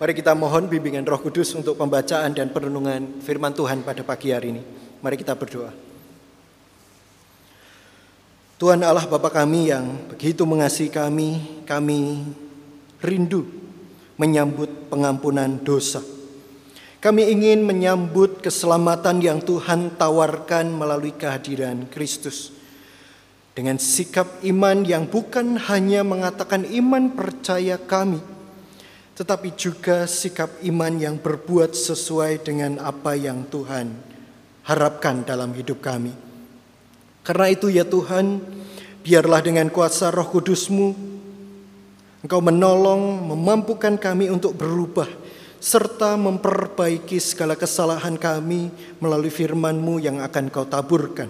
Mari kita mohon bimbingan Roh Kudus untuk pembacaan dan perenungan firman Tuhan pada pagi hari ini. Mari kita berdoa. Tuhan Allah Bapa kami yang begitu mengasihi kami, kami rindu menyambut pengampunan dosa. Kami ingin menyambut keselamatan yang Tuhan tawarkan melalui kehadiran Kristus. Dengan sikap iman yang bukan hanya mengatakan iman percaya kami, tetapi juga sikap iman yang berbuat sesuai dengan apa yang Tuhan harapkan dalam hidup kami. Karena itu ya Tuhan, biarlah dengan kuasa roh kudusmu, Engkau menolong, memampukan kami untuk berubah, serta memperbaiki segala kesalahan kami melalui firman-Mu yang akan Kau taburkan.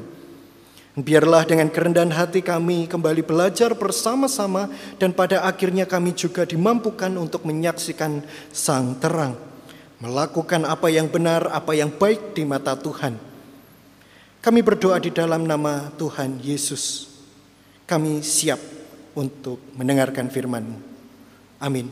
Biarlah dengan kerendahan hati kami kembali belajar bersama-sama dan pada akhirnya kami juga dimampukan untuk menyaksikan sang terang. Melakukan apa yang benar, apa yang baik di mata Tuhan. Kami berdoa di dalam nama Tuhan Yesus. Kami siap untuk mendengarkan firman-Mu. Amin.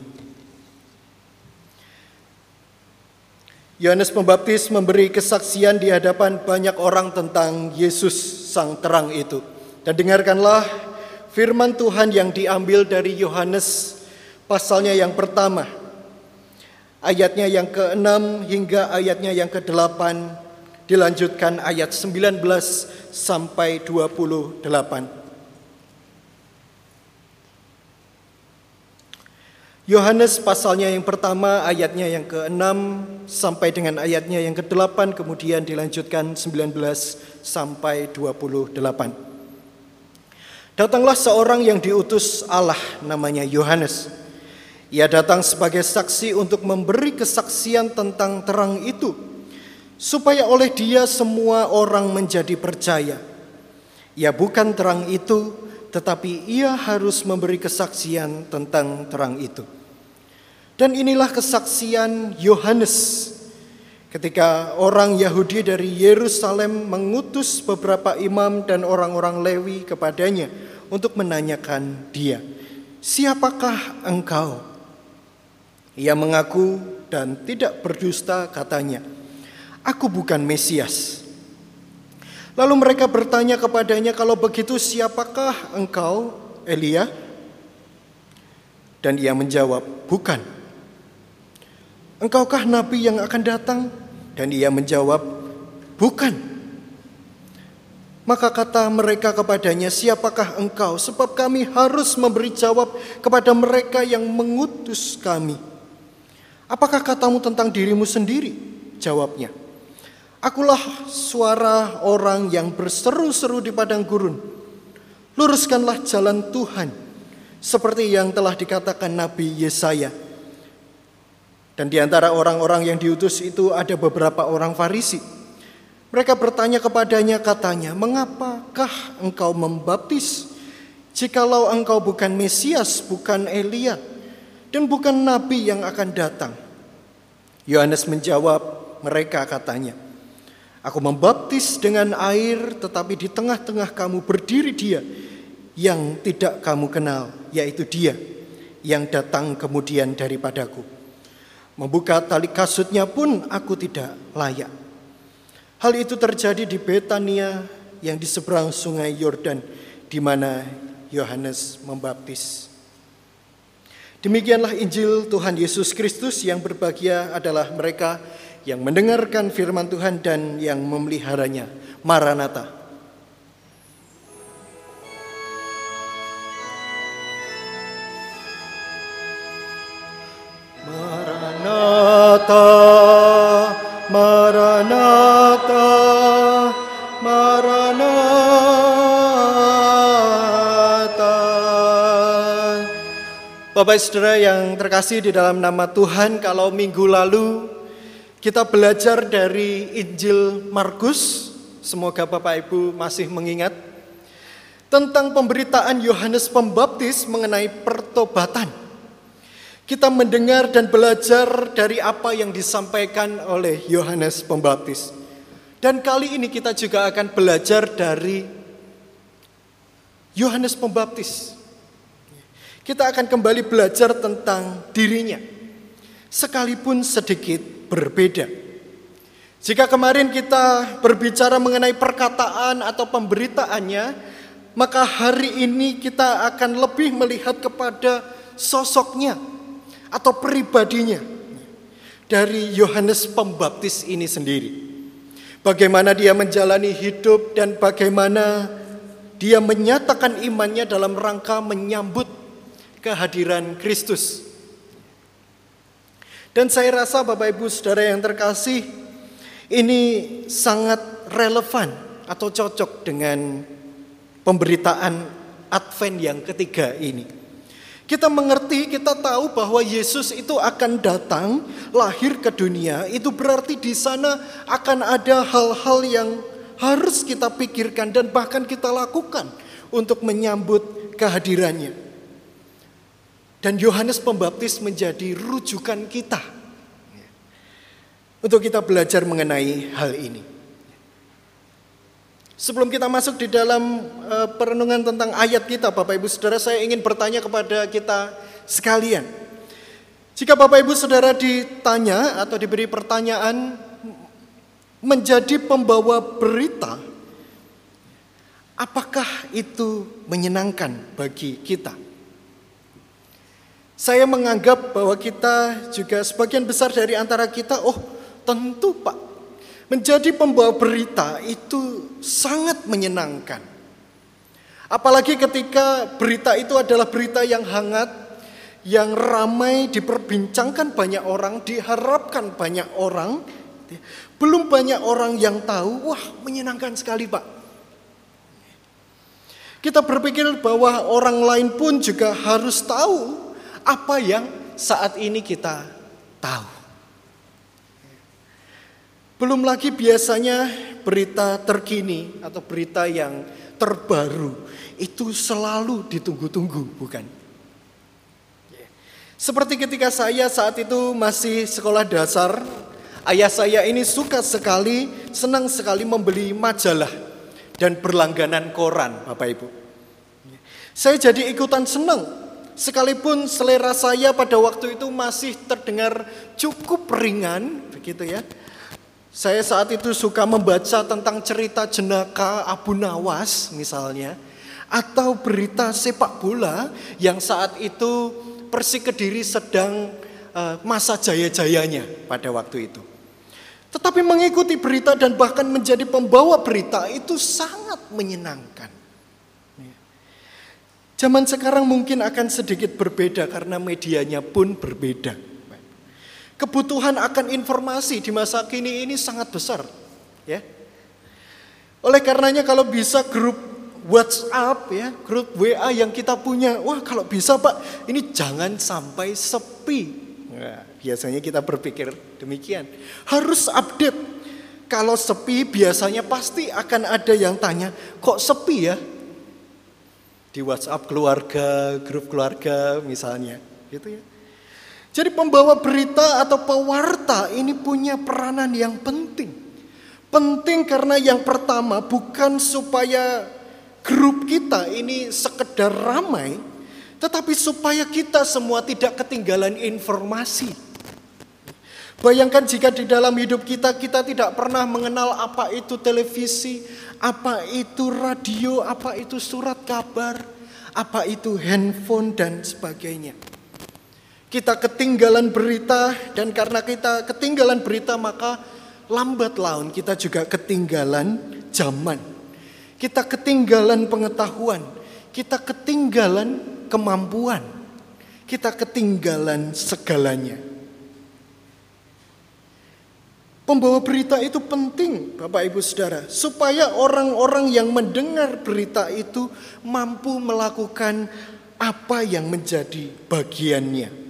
Yohanes Pembaptis memberi kesaksian di hadapan banyak orang tentang Yesus sang terang itu. Dan dengarkanlah firman Tuhan yang diambil dari Yohanes pasalnya yang pertama. Ayatnya yang ke-6 hingga ayatnya yang ke-8 dilanjutkan ayat 19 sampai 28. Yohanes pasalnya yang pertama ayatnya yang ke-6 sampai dengan ayatnya yang ke-8 kemudian dilanjutkan 19 sampai 28. Datanglah seorang yang diutus Allah namanya Yohanes. Ia datang sebagai saksi untuk memberi kesaksian tentang terang itu supaya oleh dia semua orang menjadi percaya. Ia bukan terang itu tetapi ia harus memberi kesaksian tentang terang itu. Dan inilah kesaksian Yohanes ketika orang Yahudi dari Yerusalem mengutus beberapa imam dan orang-orang Lewi kepadanya untuk menanyakan dia, "Siapakah engkau?" Ia mengaku dan tidak berdusta katanya, "Aku bukan Mesias." Lalu mereka bertanya kepadanya, "Kalau begitu siapakah engkau, Elia?" Dan ia menjawab, "Bukan." Engkaukah nabi yang akan datang? Dan ia menjawab, bukan. Maka kata mereka kepadanya, siapakah engkau? Sebab kami harus memberi jawab kepada mereka yang mengutus kami. Apakah katamu tentang dirimu sendiri? Jawabnya, Akulah suara orang yang berseru-seru di padang gurun. Luruskanlah jalan Tuhan, seperti yang telah dikatakan Nabi Yesaya. Dan di antara orang-orang yang diutus itu ada beberapa orang Farisi. Mereka bertanya kepadanya katanya, "Mengapakah engkau membaptis jikalau engkau bukan Mesias, bukan Elia, dan bukan nabi yang akan datang?" Yohanes menjawab mereka katanya, "Aku membaptis dengan air, tetapi di tengah-tengah kamu berdiri dia yang tidak kamu kenal, yaitu dia yang datang kemudian daripadaku." Membuka tali kasutnya pun aku tidak layak. Hal itu terjadi di Betania yang di seberang sungai Yordan di mana Yohanes membaptis. Demikianlah Injil Tuhan Yesus Kristus yang berbahagia adalah mereka yang mendengarkan firman Tuhan dan yang memeliharanya. Maranatha. Maranatha, Maranatha, Maranatha. Bapak Saudara yang terkasih di dalam nama Tuhan, kalau minggu lalu kita belajar dari Injil Markus, semoga Bapak Ibu masih mengingat tentang pemberitaan Yohanes Pembaptis mengenai pertobatan kita mendengar dan belajar dari apa yang disampaikan oleh Yohanes Pembaptis. Dan kali ini kita juga akan belajar dari Yohanes Pembaptis. Kita akan kembali belajar tentang dirinya. sekalipun sedikit berbeda. Jika kemarin kita berbicara mengenai perkataan atau pemberitaannya, maka hari ini kita akan lebih melihat kepada sosoknya atau pribadinya dari Yohanes Pembaptis ini sendiri. Bagaimana dia menjalani hidup dan bagaimana dia menyatakan imannya dalam rangka menyambut kehadiran Kristus. Dan saya rasa Bapak Ibu Saudara yang terkasih, ini sangat relevan atau cocok dengan pemberitaan Advent yang ketiga ini. Kita mengerti, kita tahu bahwa Yesus itu akan datang, lahir ke dunia. Itu berarti di sana akan ada hal-hal yang harus kita pikirkan dan bahkan kita lakukan untuk menyambut kehadirannya. Dan Yohanes Pembaptis menjadi rujukan kita untuk kita belajar mengenai hal ini. Sebelum kita masuk di dalam uh, perenungan tentang ayat kita, Bapak Ibu Saudara, saya ingin bertanya kepada kita sekalian. Jika Bapak Ibu Saudara ditanya atau diberi pertanyaan menjadi pembawa berita, apakah itu menyenangkan bagi kita? Saya menganggap bahwa kita juga sebagian besar dari antara kita, oh tentu Menjadi pembawa berita itu sangat menyenangkan. Apalagi ketika berita itu adalah berita yang hangat, yang ramai diperbincangkan banyak orang, diharapkan banyak orang. Belum banyak orang yang tahu, wah menyenangkan sekali Pak. Kita berpikir bahwa orang lain pun juga harus tahu apa yang saat ini kita tahu. Belum lagi biasanya berita terkini atau berita yang terbaru itu selalu ditunggu-tunggu, bukan? Seperti ketika saya saat itu masih sekolah dasar, ayah saya ini suka sekali, senang sekali membeli majalah dan berlangganan koran, Bapak Ibu. Saya jadi ikutan senang, sekalipun selera saya pada waktu itu masih terdengar cukup ringan, begitu ya. Saya saat itu suka membaca tentang cerita jenaka Abu Nawas misalnya. Atau berita sepak bola yang saat itu Persik Kediri sedang uh, masa jaya-jayanya pada waktu itu. Tetapi mengikuti berita dan bahkan menjadi pembawa berita itu sangat menyenangkan. Zaman sekarang mungkin akan sedikit berbeda karena medianya pun berbeda. Kebutuhan akan informasi di masa kini ini sangat besar, ya. Oleh karenanya kalau bisa grup WhatsApp ya, grup WA yang kita punya, wah kalau bisa Pak, ini jangan sampai sepi. Nah, biasanya kita berpikir demikian. Harus update. Kalau sepi biasanya pasti akan ada yang tanya, kok sepi ya? Di WhatsApp keluarga, grup keluarga misalnya, gitu ya. Jadi pembawa berita atau pewarta ini punya peranan yang penting. Penting karena yang pertama bukan supaya grup kita ini sekedar ramai, tetapi supaya kita semua tidak ketinggalan informasi. Bayangkan jika di dalam hidup kita kita tidak pernah mengenal apa itu televisi, apa itu radio, apa itu surat kabar, apa itu handphone dan sebagainya. Kita ketinggalan berita dan karena kita ketinggalan berita maka lambat laun kita juga ketinggalan zaman. Kita ketinggalan pengetahuan, kita ketinggalan kemampuan, kita ketinggalan segalanya. Pembawa berita itu penting, Bapak Ibu Saudara, supaya orang-orang yang mendengar berita itu mampu melakukan apa yang menjadi bagiannya.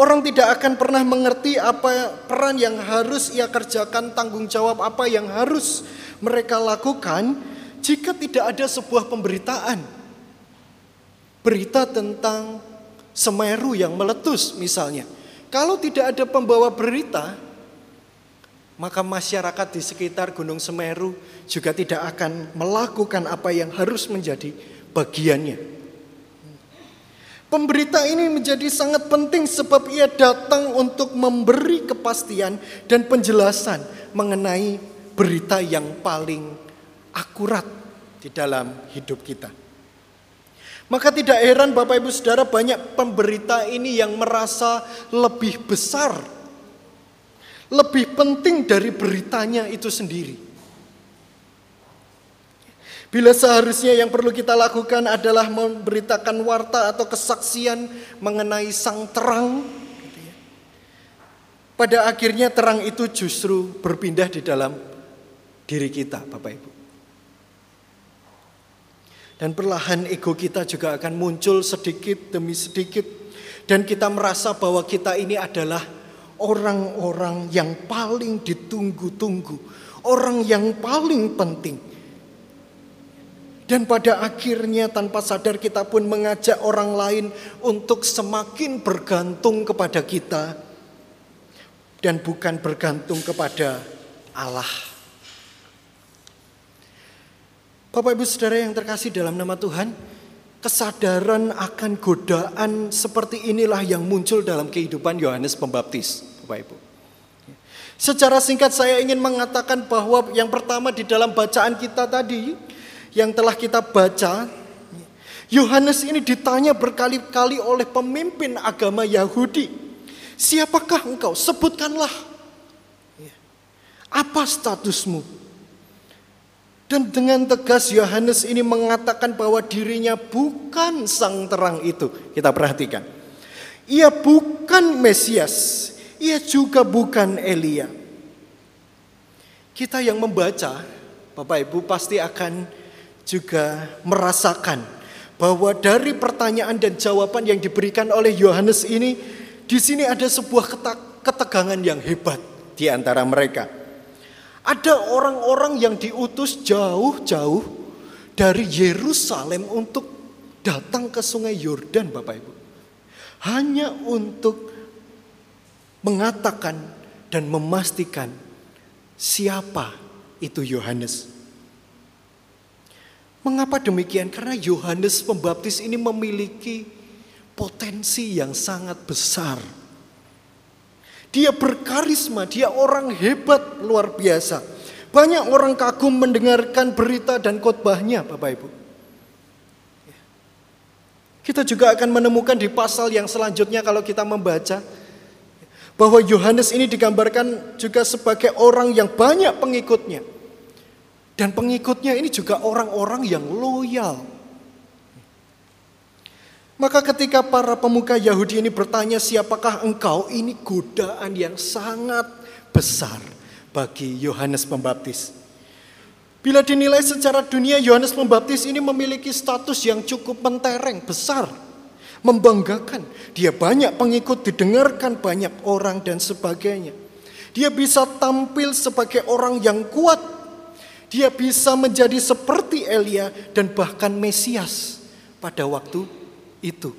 Orang tidak akan pernah mengerti apa peran yang harus ia kerjakan, tanggung jawab apa yang harus mereka lakukan jika tidak ada sebuah pemberitaan. Berita tentang Semeru yang meletus misalnya. Kalau tidak ada pembawa berita, maka masyarakat di sekitar Gunung Semeru juga tidak akan melakukan apa yang harus menjadi bagiannya. Pemberita ini menjadi sangat penting sebab ia datang untuk memberi kepastian dan penjelasan mengenai berita yang paling akurat di dalam hidup kita. Maka tidak heran Bapak Ibu Saudara banyak pemberita ini yang merasa lebih besar, lebih penting dari beritanya itu sendiri. Bila seharusnya yang perlu kita lakukan adalah memberitakan warta atau kesaksian mengenai sang terang. Gitu ya. Pada akhirnya terang itu justru berpindah di dalam diri kita Bapak Ibu. Dan perlahan ego kita juga akan muncul sedikit demi sedikit. Dan kita merasa bahwa kita ini adalah orang-orang yang paling ditunggu-tunggu. Orang yang paling penting dan pada akhirnya tanpa sadar kita pun mengajak orang lain untuk semakin bergantung kepada kita dan bukan bergantung kepada Allah. Bapak Ibu Saudara yang terkasih dalam nama Tuhan, kesadaran akan godaan seperti inilah yang muncul dalam kehidupan Yohanes Pembaptis, Bapak Ibu. Secara singkat saya ingin mengatakan bahwa yang pertama di dalam bacaan kita tadi, yang telah kita baca, Yohanes ini ditanya berkali-kali oleh pemimpin agama Yahudi, "Siapakah engkau? Sebutkanlah. Apa statusmu?" Dan dengan tegas Yohanes ini mengatakan bahwa dirinya bukan sang terang itu. Kita perhatikan. Ia bukan Mesias, ia juga bukan Elia. Kita yang membaca, Bapak Ibu pasti akan juga merasakan bahwa dari pertanyaan dan jawaban yang diberikan oleh Yohanes ini di sini ada sebuah ketegangan yang hebat di antara mereka. Ada orang-orang yang diutus jauh-jauh dari Yerusalem untuk datang ke Sungai Yordan, Bapak Ibu. Hanya untuk mengatakan dan memastikan siapa itu Yohanes. Mengapa demikian? Karena Yohanes Pembaptis ini memiliki potensi yang sangat besar. Dia berkarisma, dia orang hebat luar biasa. Banyak orang kagum mendengarkan berita dan khotbahnya, Bapak Ibu. Kita juga akan menemukan di pasal yang selanjutnya kalau kita membaca bahwa Yohanes ini digambarkan juga sebagai orang yang banyak pengikutnya. Dan pengikutnya ini juga orang-orang yang loyal. Maka ketika para pemuka Yahudi ini bertanya siapakah engkau, ini godaan yang sangat besar bagi Yohanes Pembaptis. Bila dinilai secara dunia, Yohanes Pembaptis ini memiliki status yang cukup mentereng, besar, membanggakan. Dia banyak pengikut, didengarkan banyak orang dan sebagainya. Dia bisa tampil sebagai orang yang kuat dia bisa menjadi seperti Elia dan bahkan Mesias pada waktu itu.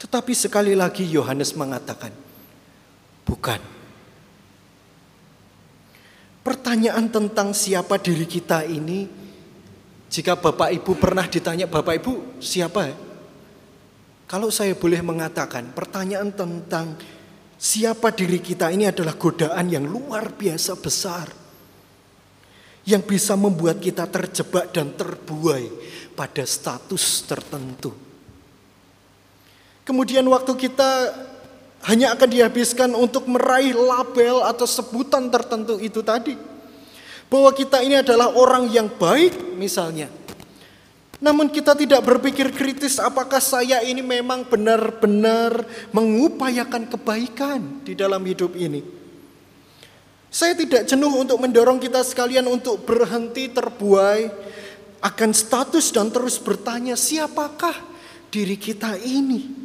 Tetapi sekali lagi Yohanes mengatakan, bukan. Pertanyaan tentang siapa diri kita ini, jika Bapak Ibu pernah ditanya, Bapak Ibu siapa? Kalau saya boleh mengatakan, pertanyaan tentang Siapa diri kita ini adalah godaan yang luar biasa besar. Yang bisa membuat kita terjebak dan terbuai pada status tertentu. Kemudian waktu kita hanya akan dihabiskan untuk meraih label atau sebutan tertentu itu tadi. Bahwa kita ini adalah orang yang baik misalnya. Namun kita tidak berpikir kritis apakah saya ini memang benar-benar mengupayakan kebaikan di dalam hidup ini. Saya tidak jenuh untuk mendorong kita sekalian untuk berhenti terbuai akan status dan terus bertanya siapakah diri kita ini.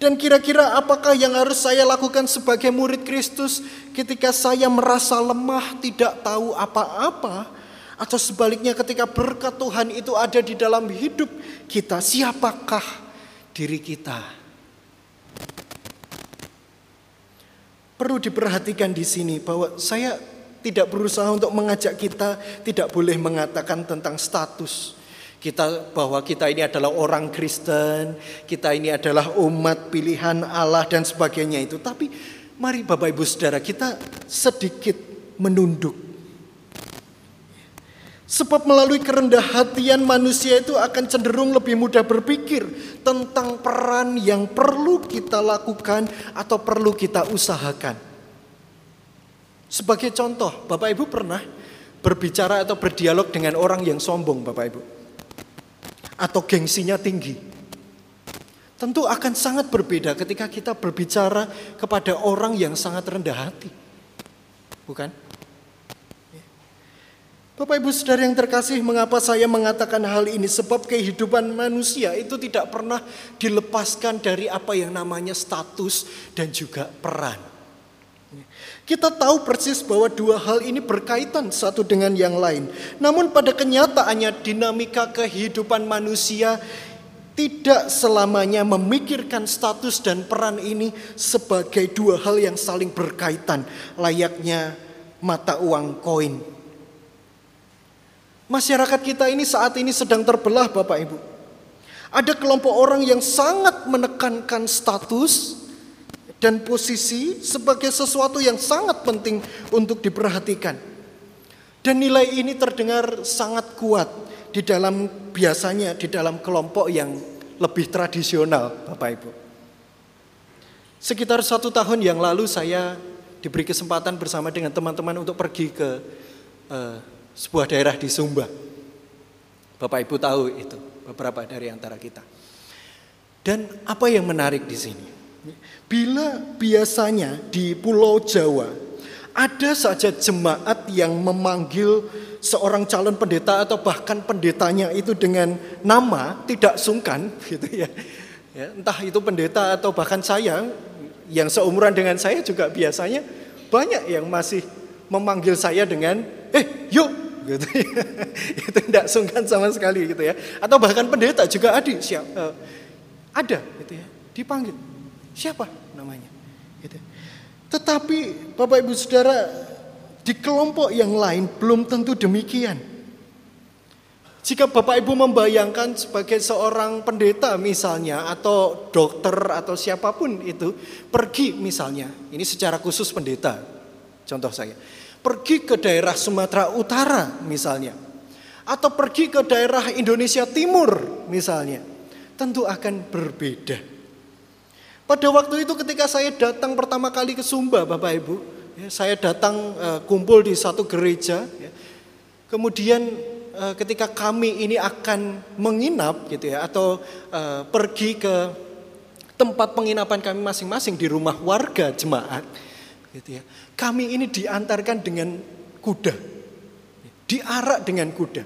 Dan kira-kira apakah yang harus saya lakukan sebagai murid Kristus ketika saya merasa lemah, tidak tahu apa-apa, atau sebaliknya ketika berkat Tuhan itu ada di dalam hidup kita, siapakah diri kita? Perlu diperhatikan di sini bahwa saya tidak berusaha untuk mengajak kita tidak boleh mengatakan tentang status. Kita bahwa kita ini adalah orang Kristen, kita ini adalah umat pilihan Allah dan sebagainya itu. Tapi mari Bapak Ibu Saudara kita sedikit menunduk. Sebab melalui kerendah hatian manusia itu akan cenderung lebih mudah berpikir tentang peran yang perlu kita lakukan atau perlu kita usahakan. Sebagai contoh, Bapak Ibu pernah berbicara atau berdialog dengan orang yang sombong, Bapak Ibu atau gengsinya tinggi. Tentu akan sangat berbeda ketika kita berbicara kepada orang yang sangat rendah hati. Bukan? Bapak Ibu Saudara yang terkasih, mengapa saya mengatakan hal ini? Sebab kehidupan manusia itu tidak pernah dilepaskan dari apa yang namanya status dan juga peran. Kita tahu persis bahwa dua hal ini berkaitan satu dengan yang lain. Namun pada kenyataannya dinamika kehidupan manusia tidak selamanya memikirkan status dan peran ini sebagai dua hal yang saling berkaitan, layaknya mata uang koin. Masyarakat kita ini saat ini sedang terbelah, Bapak Ibu. Ada kelompok orang yang sangat menekankan status, dan posisi sebagai sesuatu yang sangat penting untuk diperhatikan. Dan nilai ini terdengar sangat kuat di dalam biasanya di dalam kelompok yang lebih tradisional, Bapak Ibu. Sekitar satu tahun yang lalu saya diberi kesempatan bersama dengan teman-teman untuk pergi ke uh, sebuah daerah di Sumba. Bapak Ibu tahu itu beberapa dari antara kita. Dan apa yang menarik di sini? Bila biasanya di Pulau Jawa ada saja jemaat yang memanggil seorang calon pendeta atau bahkan pendetanya itu dengan nama tidak sungkan gitu ya. ya entah itu pendeta atau bahkan saya yang seumuran dengan saya juga biasanya banyak yang masih memanggil saya dengan eh yuk gitu ya. itu tidak sungkan sama sekali gitu ya atau bahkan pendeta juga ada siap uh, ada gitu ya dipanggil Siapa namanya? Gitu. Tetapi Bapak Ibu Saudara di kelompok yang lain belum tentu demikian. Jika Bapak Ibu membayangkan sebagai seorang pendeta misalnya atau dokter atau siapa pun itu pergi misalnya, ini secara khusus pendeta, contoh saya, pergi ke daerah Sumatera Utara misalnya, atau pergi ke daerah Indonesia Timur misalnya, tentu akan berbeda. Pada waktu itu ketika saya datang pertama kali ke Sumba Bapak Ibu, ya, saya datang uh, kumpul di satu gereja. Ya. Kemudian uh, ketika kami ini akan menginap gitu ya atau uh, pergi ke tempat penginapan kami masing-masing di rumah warga jemaat gitu ya. Kami ini diantarkan dengan kuda. Diarak dengan kuda.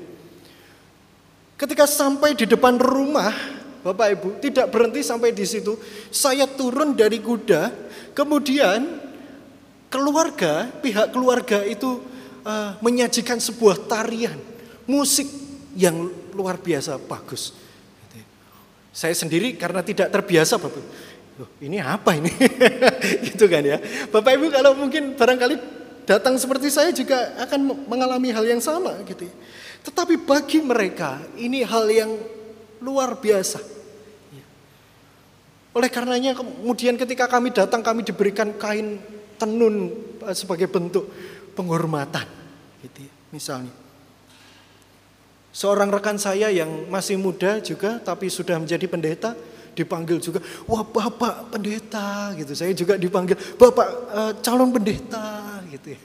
Ketika sampai di depan rumah Bapak Ibu, tidak berhenti sampai di situ. Saya turun dari kuda, kemudian keluarga, pihak keluarga itu uh, menyajikan sebuah tarian, musik yang luar biasa bagus. Saya sendiri karena tidak terbiasa, Bapak. Loh, ini apa ini? gitu kan ya. Bapak Ibu kalau mungkin barangkali datang seperti saya juga akan mengalami hal yang sama gitu. Ya. Tetapi bagi mereka ini hal yang Luar biasa. Oleh karenanya kemudian ketika kami datang kami diberikan kain tenun eh, sebagai bentuk penghormatan. Gitu ya, misalnya. Seorang rekan saya yang masih muda juga tapi sudah menjadi pendeta dipanggil juga, wah bapak pendeta gitu. Saya juga dipanggil bapak uh, calon pendeta gitu ya.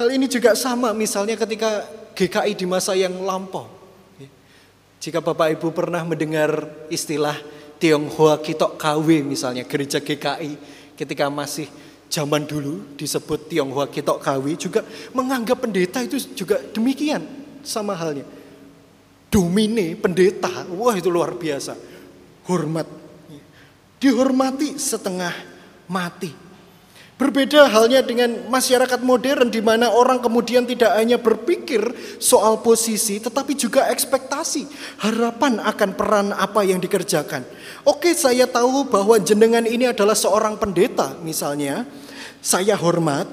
Hal ini juga sama misalnya ketika GKI di masa yang lampau. Jika Bapak Ibu pernah mendengar istilah Tionghoa Kitok KW misalnya gereja GKI ketika masih zaman dulu disebut Tionghoa Kitok KW juga menganggap pendeta itu juga demikian sama halnya. Domine pendeta, wah itu luar biasa. Hormat. Dihormati setengah mati. Berbeda halnya dengan masyarakat modern di mana orang kemudian tidak hanya berpikir soal posisi tetapi juga ekspektasi, harapan akan peran apa yang dikerjakan. Oke, saya tahu bahwa jenengan ini adalah seorang pendeta misalnya. Saya hormat,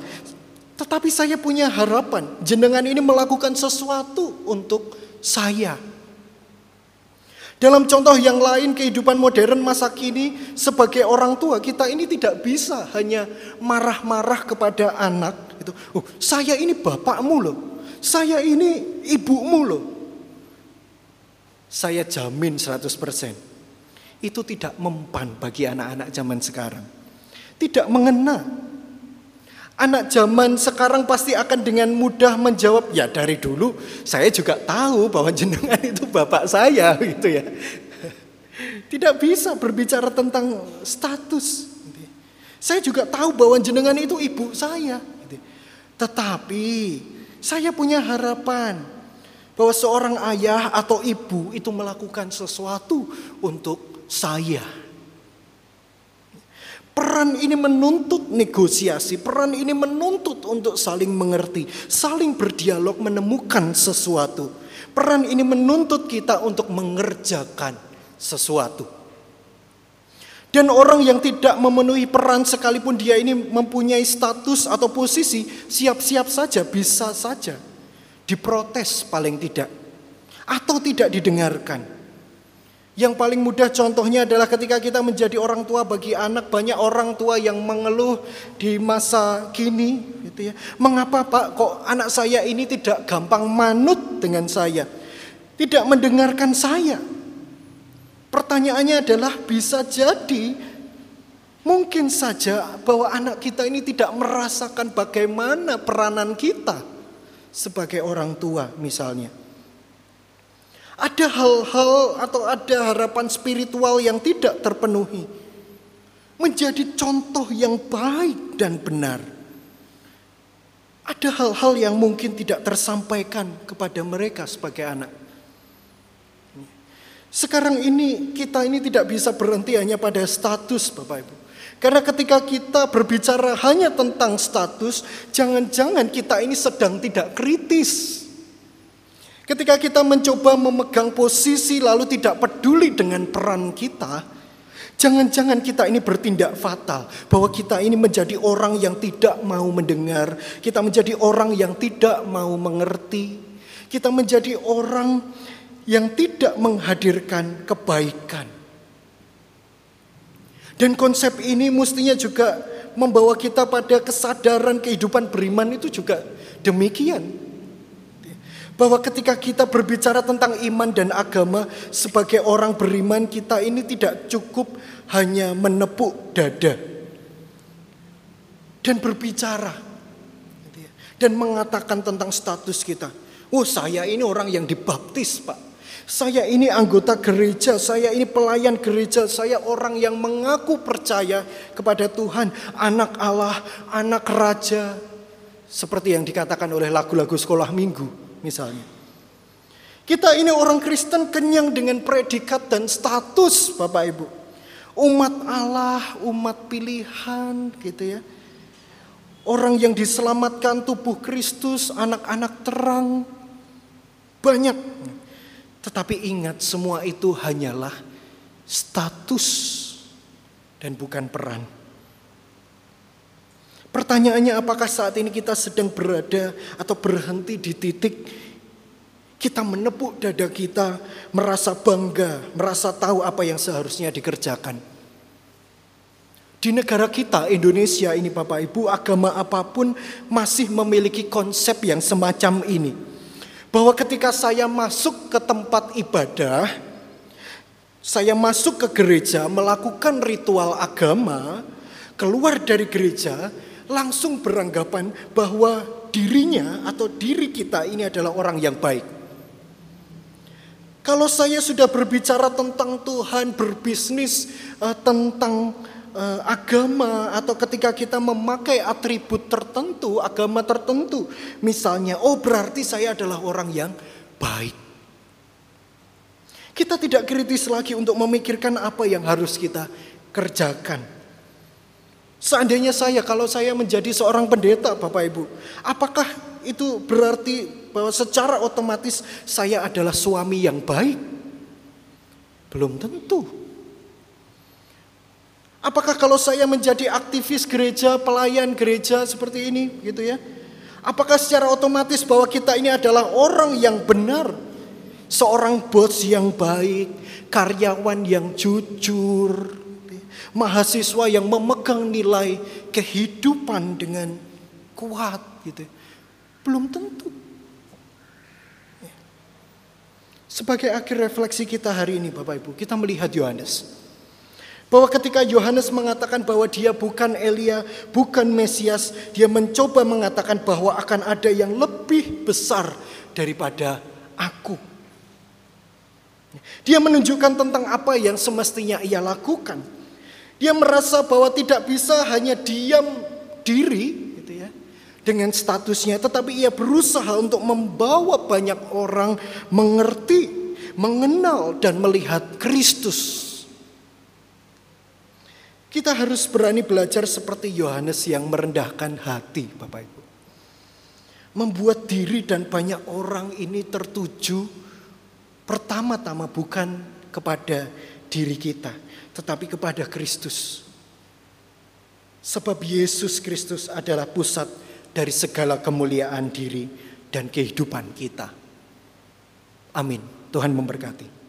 Tetapi saya punya harapan, jenengan ini melakukan sesuatu untuk saya. Dalam contoh yang lain kehidupan modern masa kini sebagai orang tua kita ini tidak bisa hanya marah-marah kepada anak itu. Oh, saya ini bapakmu loh. Saya ini ibumu loh. Saya jamin 100% itu tidak mempan bagi anak-anak zaman sekarang. Tidak mengena. Anak zaman sekarang pasti akan dengan mudah menjawab, ya dari dulu saya juga tahu bahwa jenengan itu bapak saya gitu ya. Tidak bisa berbicara tentang status. Saya juga tahu bahwa jenengan itu ibu saya. Tetapi saya punya harapan bahwa seorang ayah atau ibu itu melakukan sesuatu untuk saya. Peran ini menuntut negosiasi, peran ini menuntut untuk saling mengerti, saling berdialog, menemukan sesuatu. Peran ini menuntut kita untuk mengerjakan sesuatu. Dan orang yang tidak memenuhi peran sekalipun dia ini mempunyai status atau posisi, siap-siap saja, bisa saja diprotes paling tidak. Atau tidak didengarkan. Yang paling mudah contohnya adalah ketika kita menjadi orang tua bagi anak, banyak orang tua yang mengeluh di masa kini, gitu ya. Mengapa Pak kok anak saya ini tidak gampang manut dengan saya? Tidak mendengarkan saya. Pertanyaannya adalah bisa jadi mungkin saja bahwa anak kita ini tidak merasakan bagaimana peranan kita sebagai orang tua misalnya. Ada hal-hal atau ada harapan spiritual yang tidak terpenuhi. Menjadi contoh yang baik dan benar. Ada hal-hal yang mungkin tidak tersampaikan kepada mereka sebagai anak. Sekarang ini kita ini tidak bisa berhenti hanya pada status Bapak Ibu. Karena ketika kita berbicara hanya tentang status, jangan-jangan kita ini sedang tidak kritis. Ketika kita mencoba memegang posisi lalu tidak peduli dengan peran kita, jangan-jangan kita ini bertindak fatal bahwa kita ini menjadi orang yang tidak mau mendengar, kita menjadi orang yang tidak mau mengerti, kita menjadi orang yang tidak menghadirkan kebaikan. Dan konsep ini mestinya juga membawa kita pada kesadaran kehidupan beriman itu juga demikian bahwa ketika kita berbicara tentang iman dan agama sebagai orang beriman kita ini tidak cukup hanya menepuk dada dan berbicara dan mengatakan tentang status kita. Oh saya ini orang yang dibaptis pak. Saya ini anggota gereja, saya ini pelayan gereja, saya orang yang mengaku percaya kepada Tuhan, anak Allah, anak raja. Seperti yang dikatakan oleh lagu-lagu sekolah minggu misalnya. Kita ini orang Kristen kenyang dengan predikat dan status Bapak Ibu. Umat Allah, umat pilihan gitu ya. Orang yang diselamatkan tubuh Kristus, anak-anak terang. Banyak. Tetapi ingat semua itu hanyalah status dan bukan peran. Pertanyaannya apakah saat ini kita sedang berada atau berhenti di titik kita menepuk dada kita, merasa bangga, merasa tahu apa yang seharusnya dikerjakan. Di negara kita, Indonesia ini Bapak Ibu, agama apa pun masih memiliki konsep yang semacam ini. Bahwa ketika saya masuk ke tempat ibadah, saya masuk ke gereja melakukan ritual agama, keluar dari gereja, langsung beranggapan bahwa dirinya atau diri kita ini adalah orang yang baik. Kalau saya sudah berbicara tentang Tuhan, berbisnis uh, tentang uh, agama atau ketika kita memakai atribut tertentu, agama tertentu, misalnya, oh berarti saya adalah orang yang baik. Kita tidak kritis lagi untuk memikirkan apa yang harus kita kerjakan. Seandainya saya, kalau saya menjadi seorang pendeta Bapak Ibu, apakah itu berarti bahwa secara otomatis saya adalah suami yang baik? Belum tentu. Apakah kalau saya menjadi aktivis gereja, pelayan gereja seperti ini gitu ya? Apakah secara otomatis bahwa kita ini adalah orang yang benar? Seorang bos yang baik, karyawan yang jujur, mahasiswa yang memegang nilai kehidupan dengan kuat gitu. Belum tentu. Sebagai akhir refleksi kita hari ini Bapak Ibu, kita melihat Yohanes. Bahwa ketika Yohanes mengatakan bahwa dia bukan Elia, bukan Mesias, dia mencoba mengatakan bahwa akan ada yang lebih besar daripada aku. Dia menunjukkan tentang apa yang semestinya ia lakukan. Dia merasa bahwa tidak bisa hanya diam diri gitu ya, dengan statusnya, tetapi ia berusaha untuk membawa banyak orang mengerti, mengenal dan melihat Kristus. Kita harus berani belajar seperti Yohanes yang merendahkan hati, Bapak Ibu. Membuat diri dan banyak orang ini tertuju pertama-tama bukan kepada diri kita, tetapi kepada Kristus. Sebab Yesus Kristus adalah pusat dari segala kemuliaan diri dan kehidupan kita. Amin. Tuhan memberkati.